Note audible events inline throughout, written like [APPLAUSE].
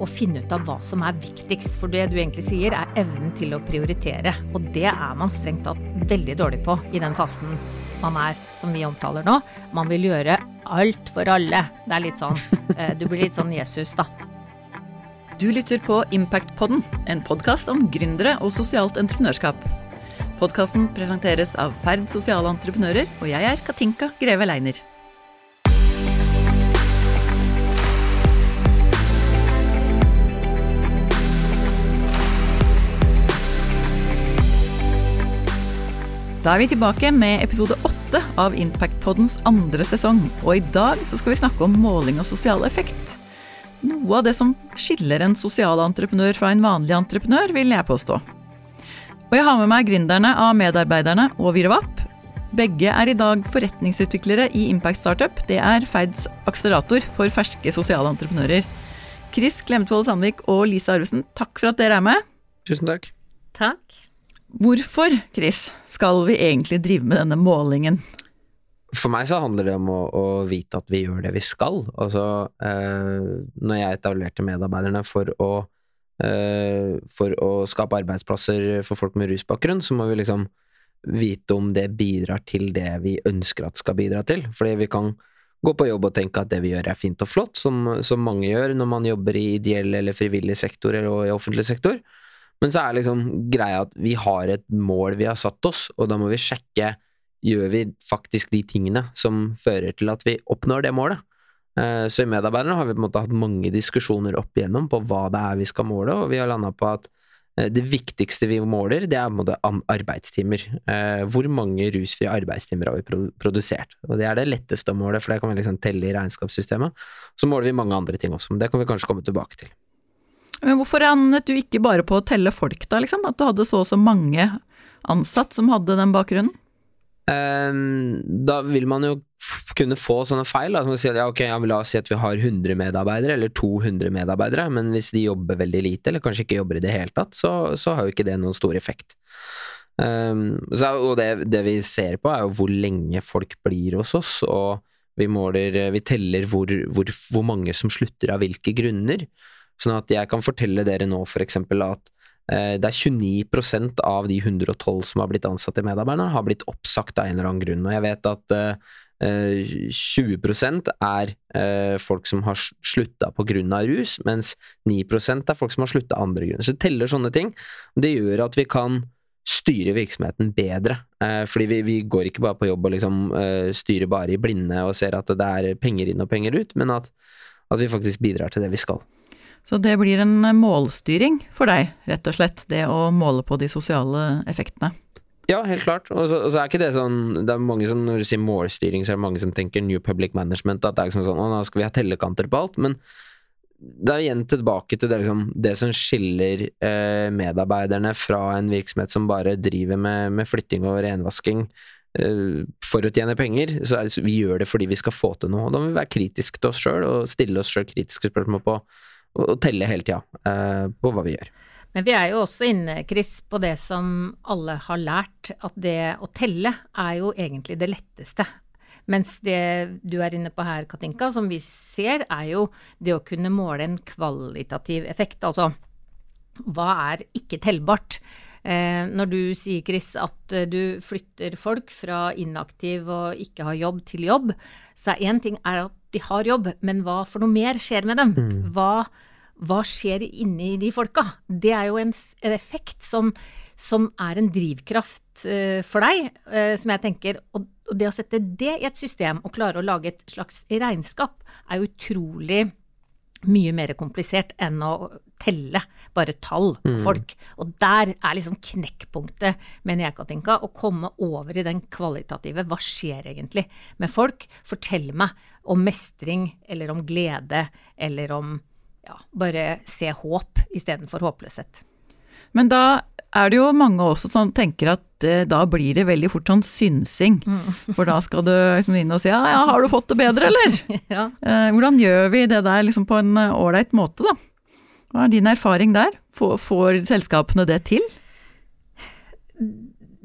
å finne ut av hva som er viktigst. For det du egentlig sier, er evnen til å prioritere. Og det er man strengt tatt veldig dårlig på i den fasen man er, som vi omtaler nå. Man vil gjøre alt for alle. Det er litt sånn [LAUGHS] eh, Du blir litt sånn Jesus, da. Du lytter på Impactpodden, en podkast om gründere og sosialt entreprenørskap. Podkasten presenteres av Ferd sosiale entreprenører, og jeg er Katinka Greve Leiner. Da er vi tilbake med episode åtte av Impact-poddens andre sesong. Og i dag så skal vi snakke om måling og sosial effekt. Noe av det som skiller en sosial entreprenør fra en vanlig entreprenør, vil jeg påstå. Og jeg har med meg gründerne av Medarbeiderne og Virovap. Begge er i dag forretningsutviklere i Impact Startup. Det er Ferds akselerator for ferske sosiale entreprenører. Chris Klemtvold Sandvik og Lise Arvesen, takk for at dere er med. Tusen takk. Takk. Hvorfor, Chris, skal vi egentlig drive med denne målingen? For meg så handler det om å, å vite at vi gjør det vi skal. Altså, eh, når jeg etablerte medarbeiderne for å, eh, for å skape arbeidsplasser for folk med rusbakgrunn, så må vi liksom vite om det bidrar til det vi ønsker at skal bidra til. Fordi vi kan gå på jobb og tenke at det vi gjør er fint og flott, som, som mange gjør når man jobber i ideell eller frivillig sektor eller i offentlig sektor. Men så er liksom greia at vi har et mål vi har satt oss, og da må vi sjekke gjør vi faktisk de tingene som fører til at vi oppnår det målet. Eh, så i Medarbeiderne har vi på en måte hatt mange diskusjoner opp igjennom på hva det er vi skal måle, og vi har landa på at eh, det viktigste vi måler, det er på en måte arbeidstimer. Eh, hvor mange rusfrie arbeidstimer har vi produsert? Og Det er det letteste å måle, for det kan vi liksom telle i regnskapssystemet. Så måler vi mange andre ting også, men det kan vi kanskje komme tilbake til. Men hvorfor annet du ikke bare på å telle folk, da, liksom? At du hadde så og så mange ansatt som hadde den bakgrunnen? Um, da vil man jo kunne få sånne feil. Da, som si at, ja, okay, ja, La oss si at vi har 100 medarbeidere, eller 200 medarbeidere, men hvis de jobber veldig lite, eller kanskje ikke jobber i det hele tatt, så, så har jo ikke det noen stor effekt. Um, så, og det, det, vi ser på, er jo hvor lenge folk blir hos oss, og vi måler Vi teller hvor, hvor, hvor mange som slutter av hvilke grunner. Sånn at jeg kan fortelle dere nå eksempel at eh, det er 29% av de 112 som har blitt ansatt i Medarbeiderne, har blitt oppsagt av en eller annen grunn. Og jeg vet at eh, 20% er eh, folk som har slutta pga. rus, mens 9% er folk som har slutta av andre grunner. Så det teller sånne ting. Det gjør at vi kan styre virksomheten bedre. Eh, fordi vi, vi, går ikke bare på jobb og liksom eh, styrer bare i blinde og ser at det er penger inn og penger ut, men at, at vi faktisk bidrar til det vi skal. Så det blir en målstyring for deg, rett og slett, det å måle på de sosiale effektene? Ja, helt klart. Og så, og så, er ikke det sånn Det er mange som, Når du sier målstyring, så er det mange som tenker New Public Management, at det er ikke sånn sånn, nå skal vi ha tellekanter på alt. Men det er igjen tilbake til det, liksom, det som skiller eh, medarbeiderne fra en virksomhet som bare driver med, med flytting og renvasking eh, for å tjene penger. Så det, vi gjør det fordi vi skal få til noe. Og da må vi være kritiske til oss sjøl og stille oss sjøl kritiske spørsmål på og telle hele tida uh, på hva vi gjør. Men vi er jo også inne, Chris, på det som alle har lært, at det å telle er jo egentlig det letteste. Mens det du er inne på her, Katinka, som vi ser, er jo det å kunne måle en kvalitativ effekt. Altså hva er ikke tellbart? Eh, når du sier, Chris, at eh, du flytter folk fra inaktiv og ikke har jobb til jobb, så er én ting er at de har jobb, men hva for noe mer skjer med dem? Mm. Hva, hva, skjer inni de folka? Det er jo en, en effekt som, som, er en drivkraft uh, for deg, uh, som jeg tenker og, og, det å sette det i et system og klare å lage et slags regnskap, er jo utrolig mye mer komplisert enn å telle bare tall på mm. folk. Og der er liksom knekkpunktet, mener jeg, Katinka, å komme over i den kvalitative. Hva skjer egentlig med folk? Fortell meg om mestring, eller om glede, eller om ja, bare se håp istedenfor håpløshet. Men da er det jo mange også som tenker at eh, da blir det veldig fort sånn synsing. Mm. For da skal du liksom inn og si ja, ja, har du fått det bedre, eller? [LAUGHS] ja. eh, hvordan gjør vi det der liksom på en eh, ålreit måte, da? Hva er din erfaring der? Får, får selskapene det til?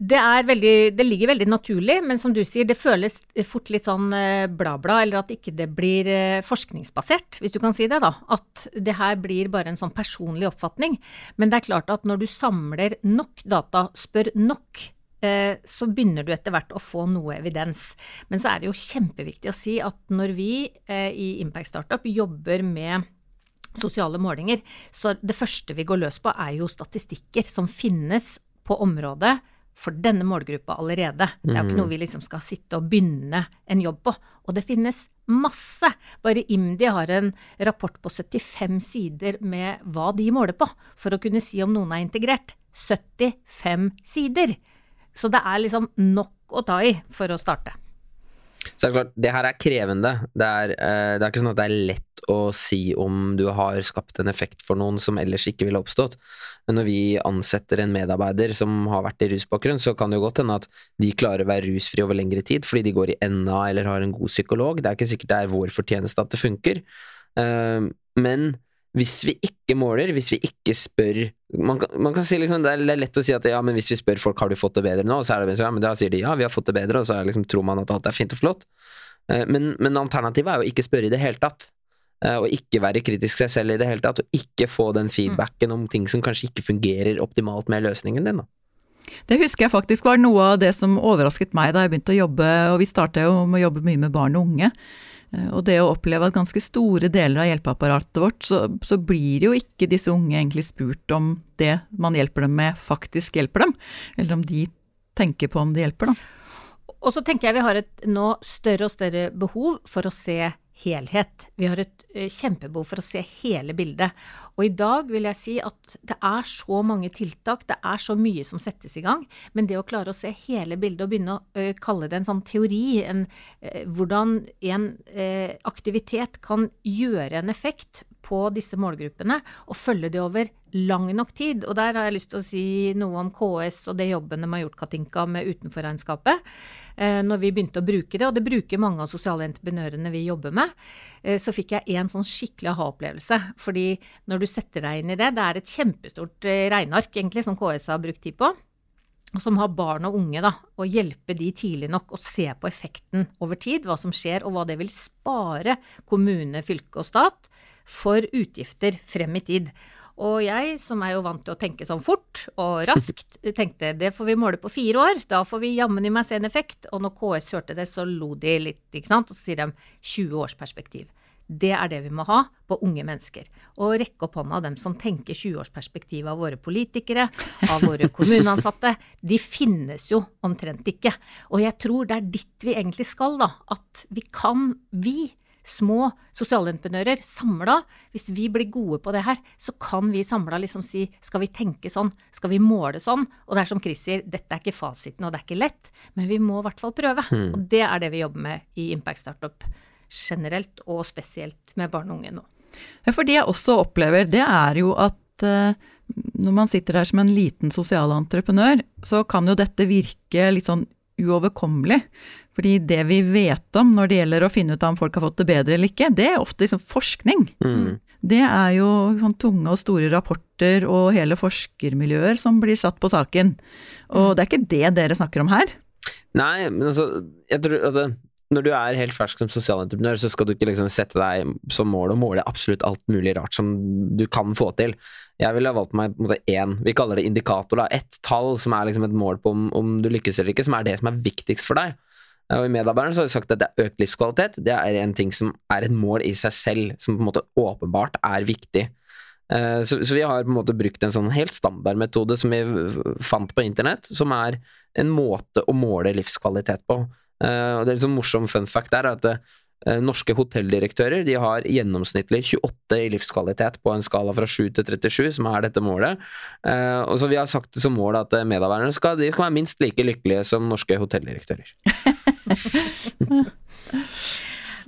Det, veldig, det, ligger veldig naturlig, men som du sier, det føles fort litt sånn eh, bla-bla, eller at ikke det blir eh, forskningsbasert, hvis du kan si det, da. At det her blir bare en sånn personlig oppfatning. Men det er klart at når du samler nok data, spør nok, eh, så begynner du etter hvert å få noe evidens. Men så er det jo kjempeviktig å si at når vi i Impact Startup jobber med sosiale målinger, så det første vi går løs på, er jo statistikker som finnes på området for denne målgruppa allerede. Det er jo ikke noe mm. vi liksom skal sitte og begynne en jobb på. Og det finnes masse. Bare IMDi har en rapport på 75 sider med hva de måler på, for å kunne si om noen er integrert. 75 sider! Så det er liksom nok å ta i for å starte. Så det er klart, det her er krevende. Det er, uh, det er, ikke sånn at det er lett å si om du har skapt en effekt for noen som ellers ikke ville oppstått. Men når vi ansetter en medarbeider som har vært i rusbakgrunn, så kan det jo godt hende at de klarer å være rusfri over lengre tid fordi de går i NA eller har en god psykolog. Det er ikke sikkert det er vår fortjeneste at det funker. Uh, men hvis vi ikke måler, hvis vi ikke spør man kan, man kan si liksom, det, er, lett å si at ja, men hvis vi spør folk har du fått det bedre nå, så er det ja, men da sier de ja, vi har fått det bedre, og så liksom, tror man at alt er fint og flott. Eh, men, men, alternativet er jo ikke spørre i det hele tatt. Eh, og ikke være kritisk seg selv i det hele tatt, og ikke få den feedbacken om ting som kanskje ikke fungerer optimalt med løsningen din. da. Det husker jeg faktisk var noe av det som overrasket meg da jeg begynte å jobbe, og vi starta jo med å jobbe mye med barn og unge. Eh, og det å oppleve at ganske store deler av hjelpeapparatet vårt, så, så, blir jo ikke disse unge egentlig spurt om det man hjelper dem med, faktisk hjelper dem. Eller om de tenker på om det hjelper, da. Og så tenker jeg vi har et nå større og større behov for å se helhet. Vi har et uh, kjempebehov for å se hele bildet. Og i dag vil jeg si at det er så mange tiltak, det er så mye som settes i gang. Men det å klare å se hele bildet og begynne å uh, kalle det en sånn teori, en, uh, hvordan en aktivitet kan gjøre en effekt på disse målgruppene, og følge det over lang nok tid. Og der har jeg lyst til å si noe om KS og det jobben de har gjort, Katinka, med utenforregnskapet. Eh, når vi begynte å bruke det, og det bruker mange av sosiale entreprenørene vi jobber med, eh, så fikk jeg en sånn skikkelig aha-opplevelse. Fordi når du setter deg inn i det, det er et kjempestort eh, regneark egentlig som KS har brukt tid på som har barn og unge, da, og hjelpe de tidlig nok å se på effekten over tid, hva som skjer, og hva det vil spare kommune, fylke og stat for utgifter frem i tid. Og jeg, som er jo vant til å tenke sånn fort og raskt, [LAUGHS] tenkte det får vi måle på fire år. Da får vi jammen i meg se en effekt. Og når KS hørte det, så lo de litt, ikke sant. Og så sier de 20 års perspektiv. Det er det vi må ha på unge mennesker. Og rekke opp hånda av dem som tenker 20-årsperspektiv av våre politikere, av våre [LAUGHS] kommuneansatte. De finnes jo omtrent ikke. Og jeg tror det er dit vi egentlig skal, da. At vi kan, vi små sosialentreprenører samla, hvis vi blir gode på det her, så kan vi samla liksom si skal vi tenke sånn, skal vi måle sånn? Og det er som Chris sier, dette er ikke fasiten, og det er ikke lett, men vi må i hvert fall prøve. Mm. Og det er det vi jobber med i Impact Startup generelt, og spesielt med barn og unge nå. Ja, for det jeg også opplever, det er jo at uh, når man sitter der som en liten sosialentreprenør, så kan jo dette virke litt sånn uoverkommelig. Fordi det vi vet om når det gjelder å finne ut om folk har fått det bedre eller ikke, det er ofte liksom forskning. Mm. Det er jo sånn tunge og store rapporter og hele forskermiljøer som blir satt på saken. Og mm. det er ikke det dere snakker om her? Nei, men altså, jeg tror at når du er helt fersk som sosialentreprenør, så skal du ikke liksom sette deg som mål å måle absolutt alt mulig rart som du kan få til. Jeg ville valgt meg på en måte én, vi kaller det indikator, da, ett tall som er liksom et mål på om, om, du lykkes eller ikke, som er det som er viktigst for deg. Og I medarbeideren så har de sagt at det er økt livskvalitet. Det er en ting som er et mål i seg selv, som på en måte åpenbart er viktig. Eh, så, vi har på en måte brukt en sånn helt standardmetode som vi fant på internett, som er en måte å måle livskvalitet på. Eh, og det er liksom morsom fun fact der at eh, norske hotelldirektører de har gjennomsnittlig 28 i livskvalitet på en skala fra 7 til 37, som er dette målet. Og så vi har sagt som mål at medarbeiderne skal, de kan være minst like lykkelige som norske hotelldirektører. [LAUGHS]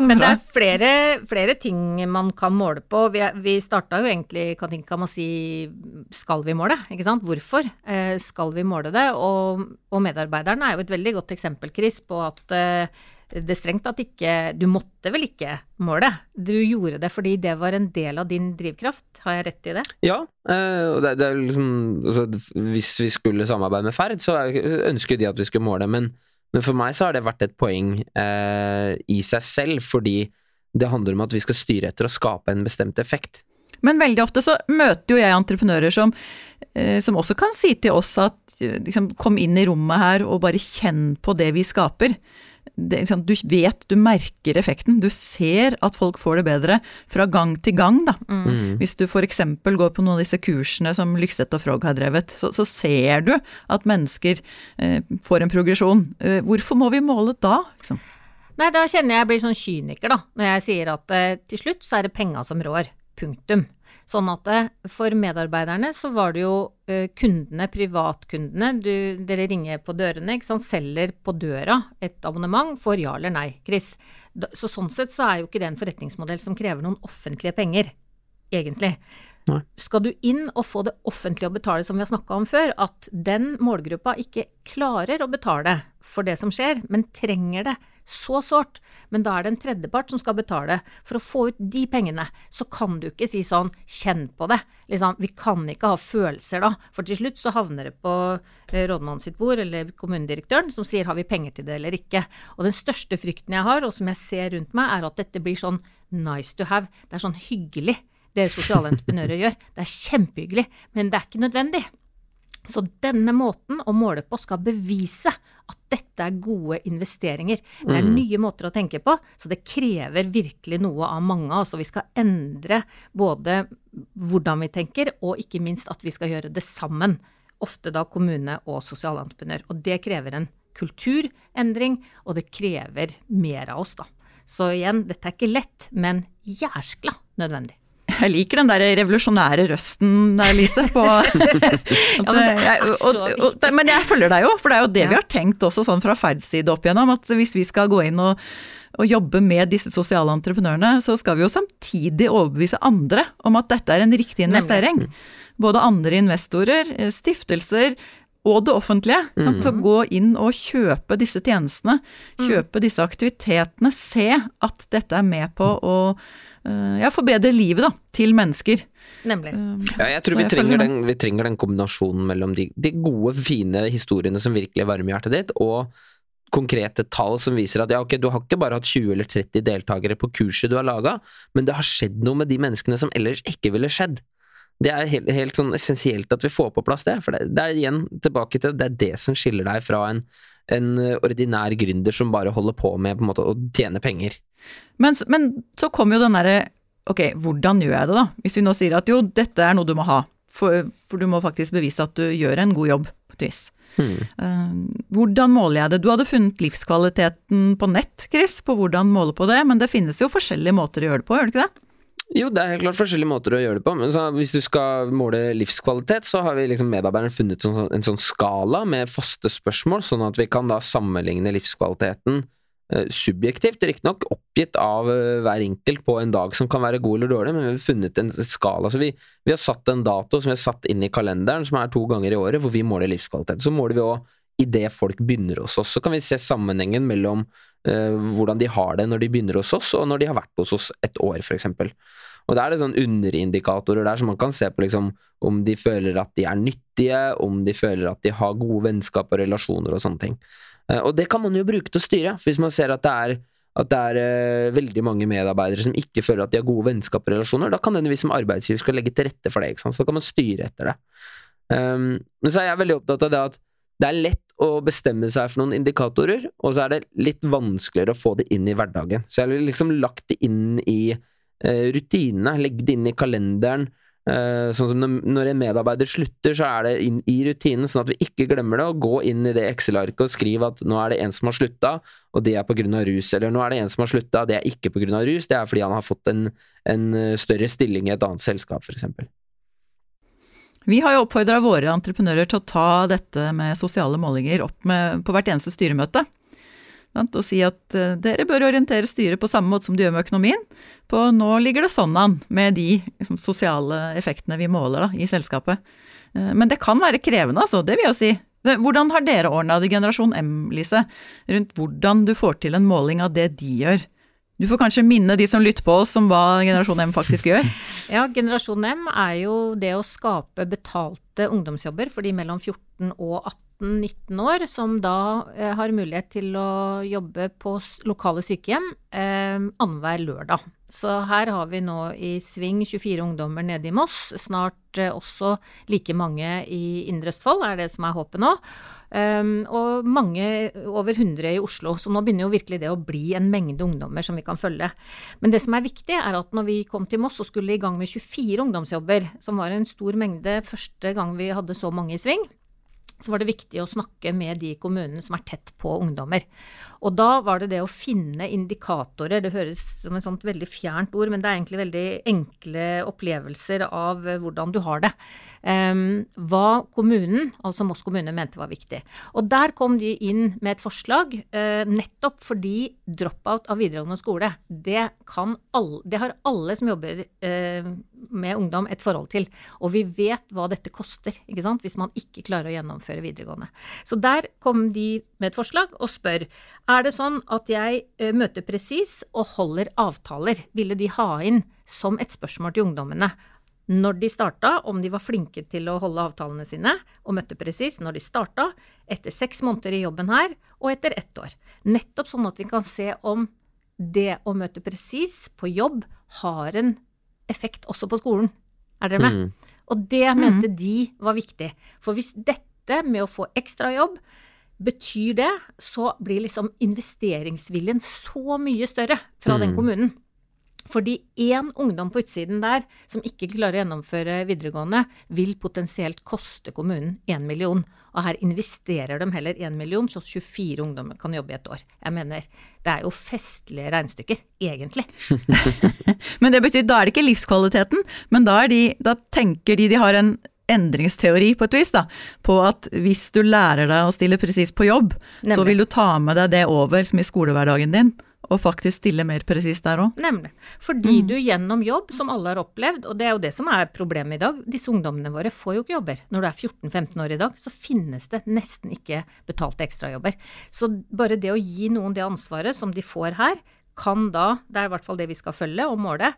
Men det er flere, flere, ting man kan måle på. Vi, vi starta jo egentlig Katinka med å si skal vi måle? Ikke sant? Hvorfor eh, skal vi måle det? Og, og, medarbeiderne er jo et veldig godt eksempel, Chris, på at eh, det strengt tatt ikke Du måtte vel ikke måle? Du gjorde det fordi det var en del av din drivkraft, har jeg rett i det? Ja, eh, og det, det er liksom altså, Hvis vi skulle samarbeide med Ferd, så ønsker de at vi skulle måle, men, men for meg så har det vært et poeng eh, i seg selv, fordi det handler om at vi skal styre etter å skape en bestemt effekt. Men veldig ofte så møter jo jeg entreprenører som, eh, som også kan si til oss at eh, liksom, kom inn i rommet her og bare kjenn på det vi skaper. Det, liksom, du vet, du merker effekten. Du ser at folk får det bedre fra gang til gang, da. Mm. Hvis du f.eks. går på noen av disse kursene som Lykseth og Frog har drevet, så, så ser du at mennesker eh, får en progresjon. Eh, hvorfor må vi måle da? Liksom? Nei, da kjenner jeg jeg blir sånn kyniker, da, når jeg sier at eh, til slutt så er det penga som rår. Punktum. Sånn at eh, for medarbeiderne så var det jo eh, kundene, privatkundene, du, dere ringer på dørene, ikke sant, selger på døra et abonnement, får ja eller nei, Chris. Så sånn sett så er jo ikke det en forretningsmodell som krever noen offentlige penger, egentlig. Nei. Skal du inn og få det offentlige å betale, som vi har snakka om før, at den målgruppa ikke klarer å betale for det som skjer, men trenger det så sårt, men da er det en tredjepart som skal betale. For å få ut de pengene, så kan du ikke si sånn kjenn på det. Liksom, vi kan ikke ha følelser da, for til slutt så havner det på eh, rådmannen sitt bord eller kommunedirektøren som sier har vi penger til det eller ikke. Og den største frykten jeg har, og som jeg ser rundt meg, er at dette blir sånn nice to have. Det er sånn hyggelig det sosiale entreprenører gjør. Det er kjempehyggelig, men det er ikke nødvendig. Så denne måten å måle på skal bevise at dette er gode investeringer. Det er Mm. nye måter å tenke på, så det krever virkelig noe av mange. Altså vi skal endre både hvordan vi tenker, og ikke minst at vi skal gjøre det sammen. Ofte da kommune og sosialentreprenør. Og det krever en kulturendring, og det krever mer av oss, da. Så igjen, dette er ikke lett, men jæskla nødvendig. Jeg liker den der revolusjonære røsten der, Lise. På, [LAUGHS] at, men er jeg, så og, og, men jeg følger deg jo, for det er jo det vi har tenkt også sånn fra Ferds side opp igjennom. At hvis vi skal gå inn og, og jobbe med disse sosiale entreprenørene, så skal vi jo samtidig overbevise andre om at dette er en riktig investering. Både andre investorer, eh, stiftelser og det offentlige. Sant? Til å gå inn og kjøpe disse tjenestene, kjøpe disse aktivitetene. Se at dette er med på å eh, ja, forbedre livet da, til mennesker. Nemlig. Ja, jeg tror vi jeg trenger, den, vi trenger den kombinasjonen mellom de, de gode, fine historiene som virkelig varmer hjertet ditt, og konkrete tall som viser at ja, ok, du har ikke bare hatt 20 eller 30 deltakere på kurset du har laga, men det har skjedd noe med de menneskene som ellers ikke ville skjedd. Det er helt, helt sånn essensielt at vi får på plass det, for det, det er igjen tilbake til det er det som skiller deg fra en, en ordinær gründer som bare holder på med på måte å tjene penger. Men, men så kommer jo den derre Ok, hvordan gjør jeg det, da? Hvis vi nå sier at jo, dette er noe du må ha, for, for du må faktisk bevise at du gjør en god jobb, på et vis. Hmm. Eh, hvordan måler jeg det? Du hadde funnet livskvaliteten på nett, Chris, på hvordan måle på det, men det finnes jo forskjellige måter å gjøre det på, gjør det ikke det? Jo, det er helt klart forskjellige måter å gjøre det på, men hvis du skal måle livskvalitet, så har vi liksom medarbeiderne funnet sånn, en sånn skala med faste spørsmål, sånn at vi kan da sammenligne livskvaliteten eh, subjektivt, riktignok oppgitt av eh, hver enkelt på en dag som kan være god eller dårlig, men vi har funnet en skala. Så vi, vi har satt en dato som vi har satt inn i kalenderen, som er to ganger i året, hvor vi måler livskvalitet. Så måler vi òg idet folk begynner hos oss. Så kan vi se sammenhengen mellom uh, hvordan de har det når de begynner hos oss, og når de har vært hos oss et år, f.eks. Og da er det sånn underindikatorer der, som man kan se på liksom om de føler at de er nyttige, om de føler at de har gode vennskap og relasjoner og sånne ting. Eh, Og det kan man jo bruke til å styre, hvis man ser at det er at det er uh, veldig mange medarbeidere som ikke føler at de har gode vennskap og relasjoner, da kan denne vi som arbeidsgiver skal legge til rette for det. Så kan man styre etter det. Um, men så er jeg veldig opptatt av det at det er lett å bestemme seg for noen indikatorer, og så er det litt vanskeligere å få det inn i hverdagen. Så jeg har liksom lagt det inn i eh, rutinene, legge det inn i kalenderen. Eh, sånn som når, en medarbeider slutter, så er det inn i rutinen, sånn at vi ikke glemmer det, og gå inn i det Excel-arket og skrive at nå er det en som har slutta, og det er av rus, eller nå er det en som har slutta, det er ikke av rus, det er fordi han har fått en, en eh, større stilling i et annet selskap, eksempel. Vi har jo oppfordra våre entreprenører til å ta dette med sosiale målinger opp med, på hvert eneste styremøte. Og si at eh, dere bør orientere styret på samme måte som de gjør med økonomien. På nå ligger det sånn an med de liksom, sosiale effektene vi måler da, i selskapet. Eh, men det kan være krevende, altså. Det vil jeg si. Hvordan har dere ordna det i Generasjon M, Lise, rundt hvordan du får til en måling av det de gjør? Du får kanskje minne de som lytter på oss om hva Generasjon M faktisk gjør? [LAUGHS] Ja, Generasjon M er jo det å skape betalte ungdomsjobber for de mellom 14 og 18 18-19 år, som da eh, har mulighet til å jobbe på lokale sykehjem eh, annenhver lørdag. Så her har vi nå i sving 24 ungdommer nede i Moss, snart eh, også like mange i Indre Østfold, er det som er håpet nå. Um, og mange, over 100 i Oslo. Så nå begynner jo virkelig det å bli en mengde ungdommer som vi kan følge. Men det som er viktig, er at når vi kom til Moss og skulle i gang med 24 ungdomsjobber, som var en stor mengde første gang vi hadde så mange i sving, så var det viktig å snakke med de kommunene som er tett på ungdommer. Og da var det det å finne indikatorer. Det høres som et sånt veldig fjernt ord, men det er egentlig veldig enkle opplevelser av hvordan du har det. Um, hva kommunen, altså Moss kommune, mente var viktig. Og der kom de inn med et forslag, uh, nettopp fordi drop-out av videregående skole, det, alle, det, har alle som jobber uh, med ungdom et forhold til. Og vi vet hva dette koster, ikke sant, hvis man ikke klarer å gjennomføre gjennomføre videregående. Så der kom de med et forslag og spør er det sånn at jeg eh, møter presis og holder avtaler. Ville de ha inn som et spørsmål til ungdommene når de starta, om de var flinke til å holde avtalene sine, og møtte presis når de starta, etter seks måneder i jobben her, og etter ett år. Nettopp sånn at vi kan se om det å møte presis på jobb har en effekt også på skolen. Er dere med? Mm. Og det mente mm. de var viktig. For hvis dette dette med å få ekstrajobb, betyr det, så blir liksom investeringsviljen så mye større fra mm. den kommunen. Fordi én ungdom på utsiden der som ikke klarer å gjennomføre videregående, vil potensielt koste kommunen én million. Og her investerer de heller én million, så 24 ungdommer kan jobbe i et år. Jeg mener, det er jo festlige regnestykker, egentlig. [LAUGHS] men det betyr, da er det ikke livskvaliteten, men da, de, da tenker de de har en endringsteori på et vis, da, på at hvis du lærer deg å stille presis på jobb, Nemlig. så vil du ta med deg det over som i skolehverdagen din, og faktisk stille mer presis der òg. Nemlig. Fordi mm. du gjennom jobb, som alle har opplevd, og det er jo det som er problemet i dag, disse ungdommene våre får jo ikke jobber. Når du er 14-15 år i dag, så finnes det nesten ikke betalte ekstrajobber. Så bare det å gi noen det ansvaret som de får her, kan da, det er i hvert fall det vi skal følge og måle,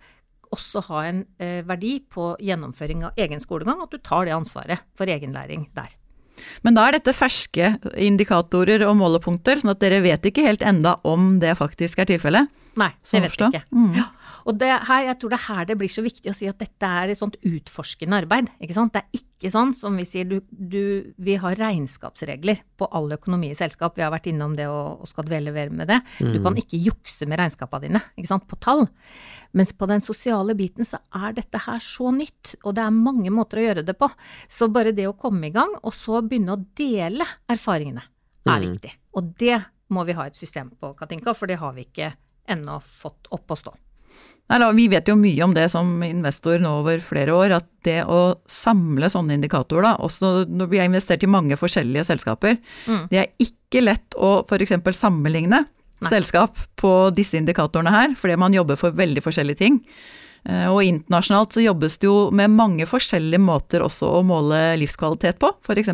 også ha en eh, verdi på gjennomføring av egen skolegang, at du tar det ansvaret for egenlæring der. Men da er dette ferske indikatorer og målepunkter, sånn at dere vet ikke helt enda om det faktisk er tilfellet? Nei, det vet vi ikke. Mm. Ja. Og det her, jeg tror det er her det blir så viktig å si at dette er et sånt utforskende arbeid. ikke sant? Det er ikke sånn som vi sier, du, du, vi har regnskapsregler på all økonomi i selskap. Vi har vært innom det og, og skal dvele mer med det. Mm. Du kan ikke jukse med regnskapene dine ikke sant, på tall. Mens på den sosiale biten så er dette her så nytt, og det er mange måter å gjøre det på. Så bare det å komme i gang, og så begynne å dele erfaringene, er mm. viktig. Og det må vi ha et system på, Katinka, for det har vi ikke ennå fått opp å stå. Nei, da, Vi vet jo mye om det som investor nå over flere år, at det å samle sånne indikatorer, da, også når vi har investert i mange forskjellige selskaper, mm. det er ikke lett å f.eks. sammenligne Nei. selskap på disse indikatorene her, fordi man jobber for veldig forskjellige ting. Eh, og internasjonalt så jobbes det jo med mange forskjellige måter også å måle livskvalitet på, f.eks.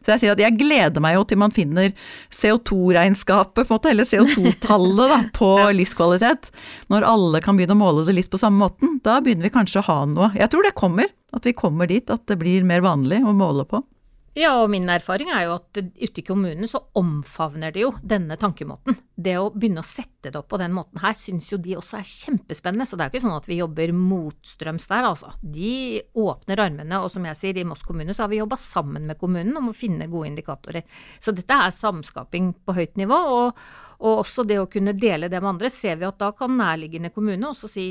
Så jeg sier at jeg gleder meg jo til man finner CO2-regnskapet, på en måte, eller CO2-tallet da, på [LAUGHS] livskvalitet. Når alle kan begynne å måle det litt på samme måten. Da begynner vi kanskje å ha noe. Jeg tror det kommer. At vi kommer dit at det blir mer vanlig å måle på. Ja, og min erfaring er jo at ute i kommunene så omfavner de jo denne tankemåten. Det å begynne å sette det opp på den måten her, syns jo de også er kjempespennende. Så det er jo ikke sånn at vi jobber motstrøms der, altså. De åpner armene, og som jeg sier, i Moss kommune så har vi jobba sammen med kommunen om å finne gode indikatorer. Så dette er samskaping på høyt nivå, og, og også det å kunne dele det med andre, ser vi at da kan nærliggende kommune også si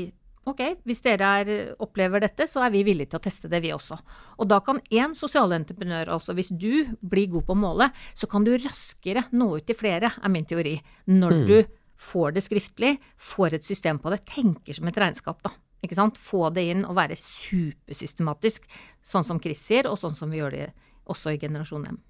ok, hvis dere er, opplever dette, så er vi villige til å teste det, vi også. Og da kan én sosialentreprenør, altså hvis du blir god på å måle, så kan du raskere nå ut til flere, er min teori. Når mm. du får det skriftlig, får et system på det, tenker som et regnskap, da. Ikke sant? Få det inn og være supersystematisk, sånn som Chris sier, og sånn som vi gjør det også i Generasjon M.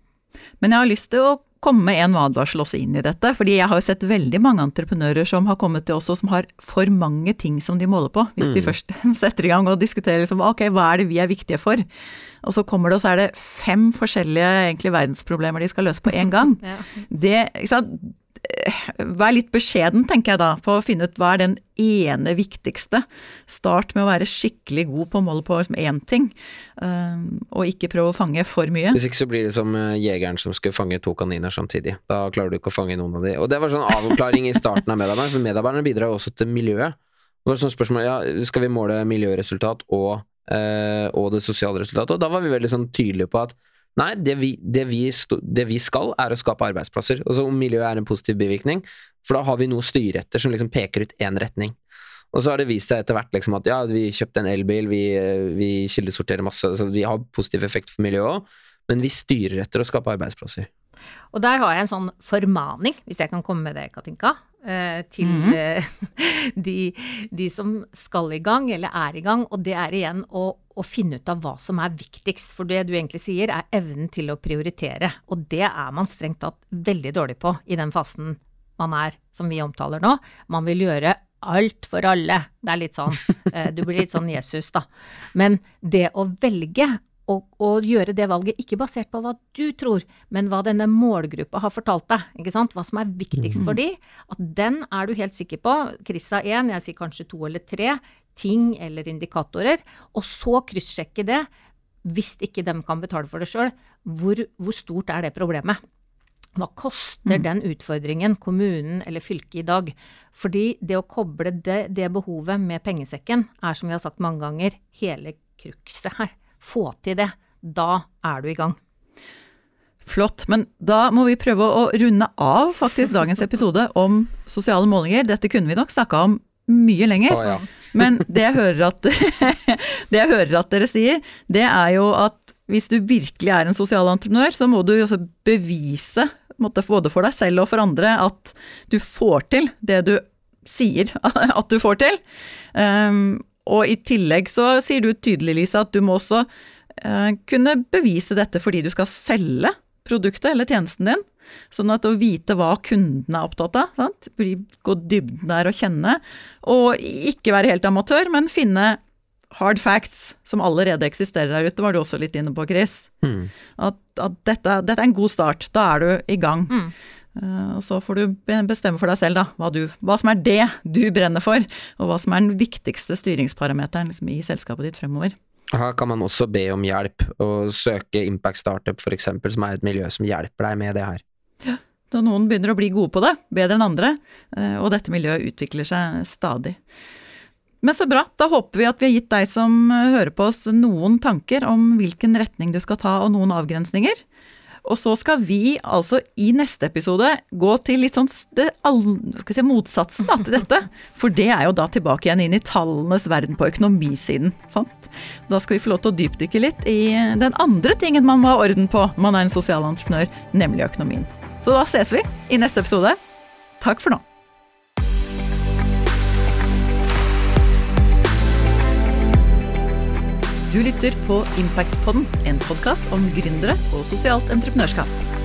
Men jeg har lyst til å komme med en advarsel også inn i dette, fordi jeg har jo sett veldig mange entreprenører som har kommet til oss og som har for mange ting som de måler på, hvis de først [LAUGHS] setter i gang og diskuterer liksom ok, hva er det vi er viktige for? Og så kommer det, og så er det fem forskjellige egentlig verdensproblemer de skal løse på én gang. Ja. Det, ikke sant? Vær litt beskjeden, tenker jeg da, på å finne ut hva er den ene viktigste. Start med å være skikkelig god på å på liksom én ting, um, og ikke prøve å fange for mye. Hvis ikke så blir det som eh, jegeren som skulle fange to kaniner samtidig. Da klarer du ikke å fange noen av de. Og det var sånn avklaring i starten av medarbeiderne, for medarbeiderne bidrar jo også til miljøet. Det var sånn spørsmål, ja, skal vi måle miljøresultat og, eh, og det sosiale resultatet? Og da var vi veldig sånn tydelige på at Nei, det vi, det, vi det vi, skal, er å skape arbeidsplasser. Altså Om miljøet er en positiv bivirkning, for da har vi noe å styre etter som liksom peker ut én retning. Og så har det vist seg etter hvert liksom at ja, vi kjøpte en elbil, vi, vi kildesorterer masse, så vi har positiv effekt for miljøet òg, men vi styrer etter å skape arbeidsplasser. Og der har jeg en sånn formaning, hvis jeg kan komme med det, Katinka, eh, til mm [LAUGHS] de, de som skal i gang, eller er i gang. Og det er igjen å, å finne ut av hva som er viktigst. For det du egentlig sier, er evnen til å prioritere. Og det er man strengt tatt veldig dårlig på i den fasen man er, som vi omtaler nå. Man vil gjøre alt for alle. Det er litt sånn, eh, du blir litt sånn Jesus, da. Men det å velge og, og, gjøre det valget ikke basert på hva du tror, men hva denne målgruppa har fortalt deg. ikke sant? Hva som er viktigst for de. At den er du helt sikker på. Krissa én, jeg sier kanskje to eller tre ting eller indikatorer. Og så kryssjekke det, hvis ikke de kan betale for det sjøl. Hvor, hvor stort er det problemet? Hva koster Mm. den utfordringen kommunen eller fylket i dag? Fordi det å koble det, det behovet med pengesekken er, som vi har sagt mange ganger, hele krukset her. Få til det. Da er du i gang. Flott. Men da må vi prøve å runde av faktisk dagens episode om sosiale målinger. Dette kunne vi nok snakka om mye lenger. Ah, ja. Men det jeg, hører at, [LAUGHS] det jeg hører at dere sier, det er jo at hvis du virkelig er en sosial entreprenør, så må du jo også bevise, både for deg selv og for andre, at du får til det du sier [LAUGHS] at du får til. Um, og i tillegg så sier du tydelig, Lisa, at du må også eh, kunne bevise dette fordi du skal selge produktet eller tjenesten din. Sånn at å vite hva kunden er opptatt av, sant? gå dybden der og kjenne, og ikke være helt amatør, men finne hard facts som allerede eksisterer der ute, var du også litt inne på, Chris. Mm. At, at dette, dette, er en god start. Da er du i gang. Mm. Uh, og så får du bestemme for deg selv da, hva, du, hva, som er det du brenner for, og hva som er den viktigste styringsparameteren liksom, i selskapet ditt fremover. Her kan man også be om hjelp, og søke Impact Startup f.eks., som er et miljø som hjelper deg med det her. Ja, da noen begynner å bli gode på det, bedre enn andre, uh, og dette miljøet utvikler seg stadig. Men så bra. Da håper vi at vi har gitt deg som hører på oss noen tanker om hvilken retning du skal ta og noen avgrensninger. Og så skal vi altså i neste episode gå til litt sånn det, all, si, motsatsen da, til dette. For det er jo da tilbake igjen inn i tallenes verden på økonomisiden. Sant? Da skal vi få lov til å dypdykke litt i den andre tingen man må ha orden på når man er en sosialentreprenør, nemlig økonomien. Så da ses vi i neste episode. Takk for nå. Du lytter på Impactpodden, en podkast om gründere og sosialt entreprenørskap.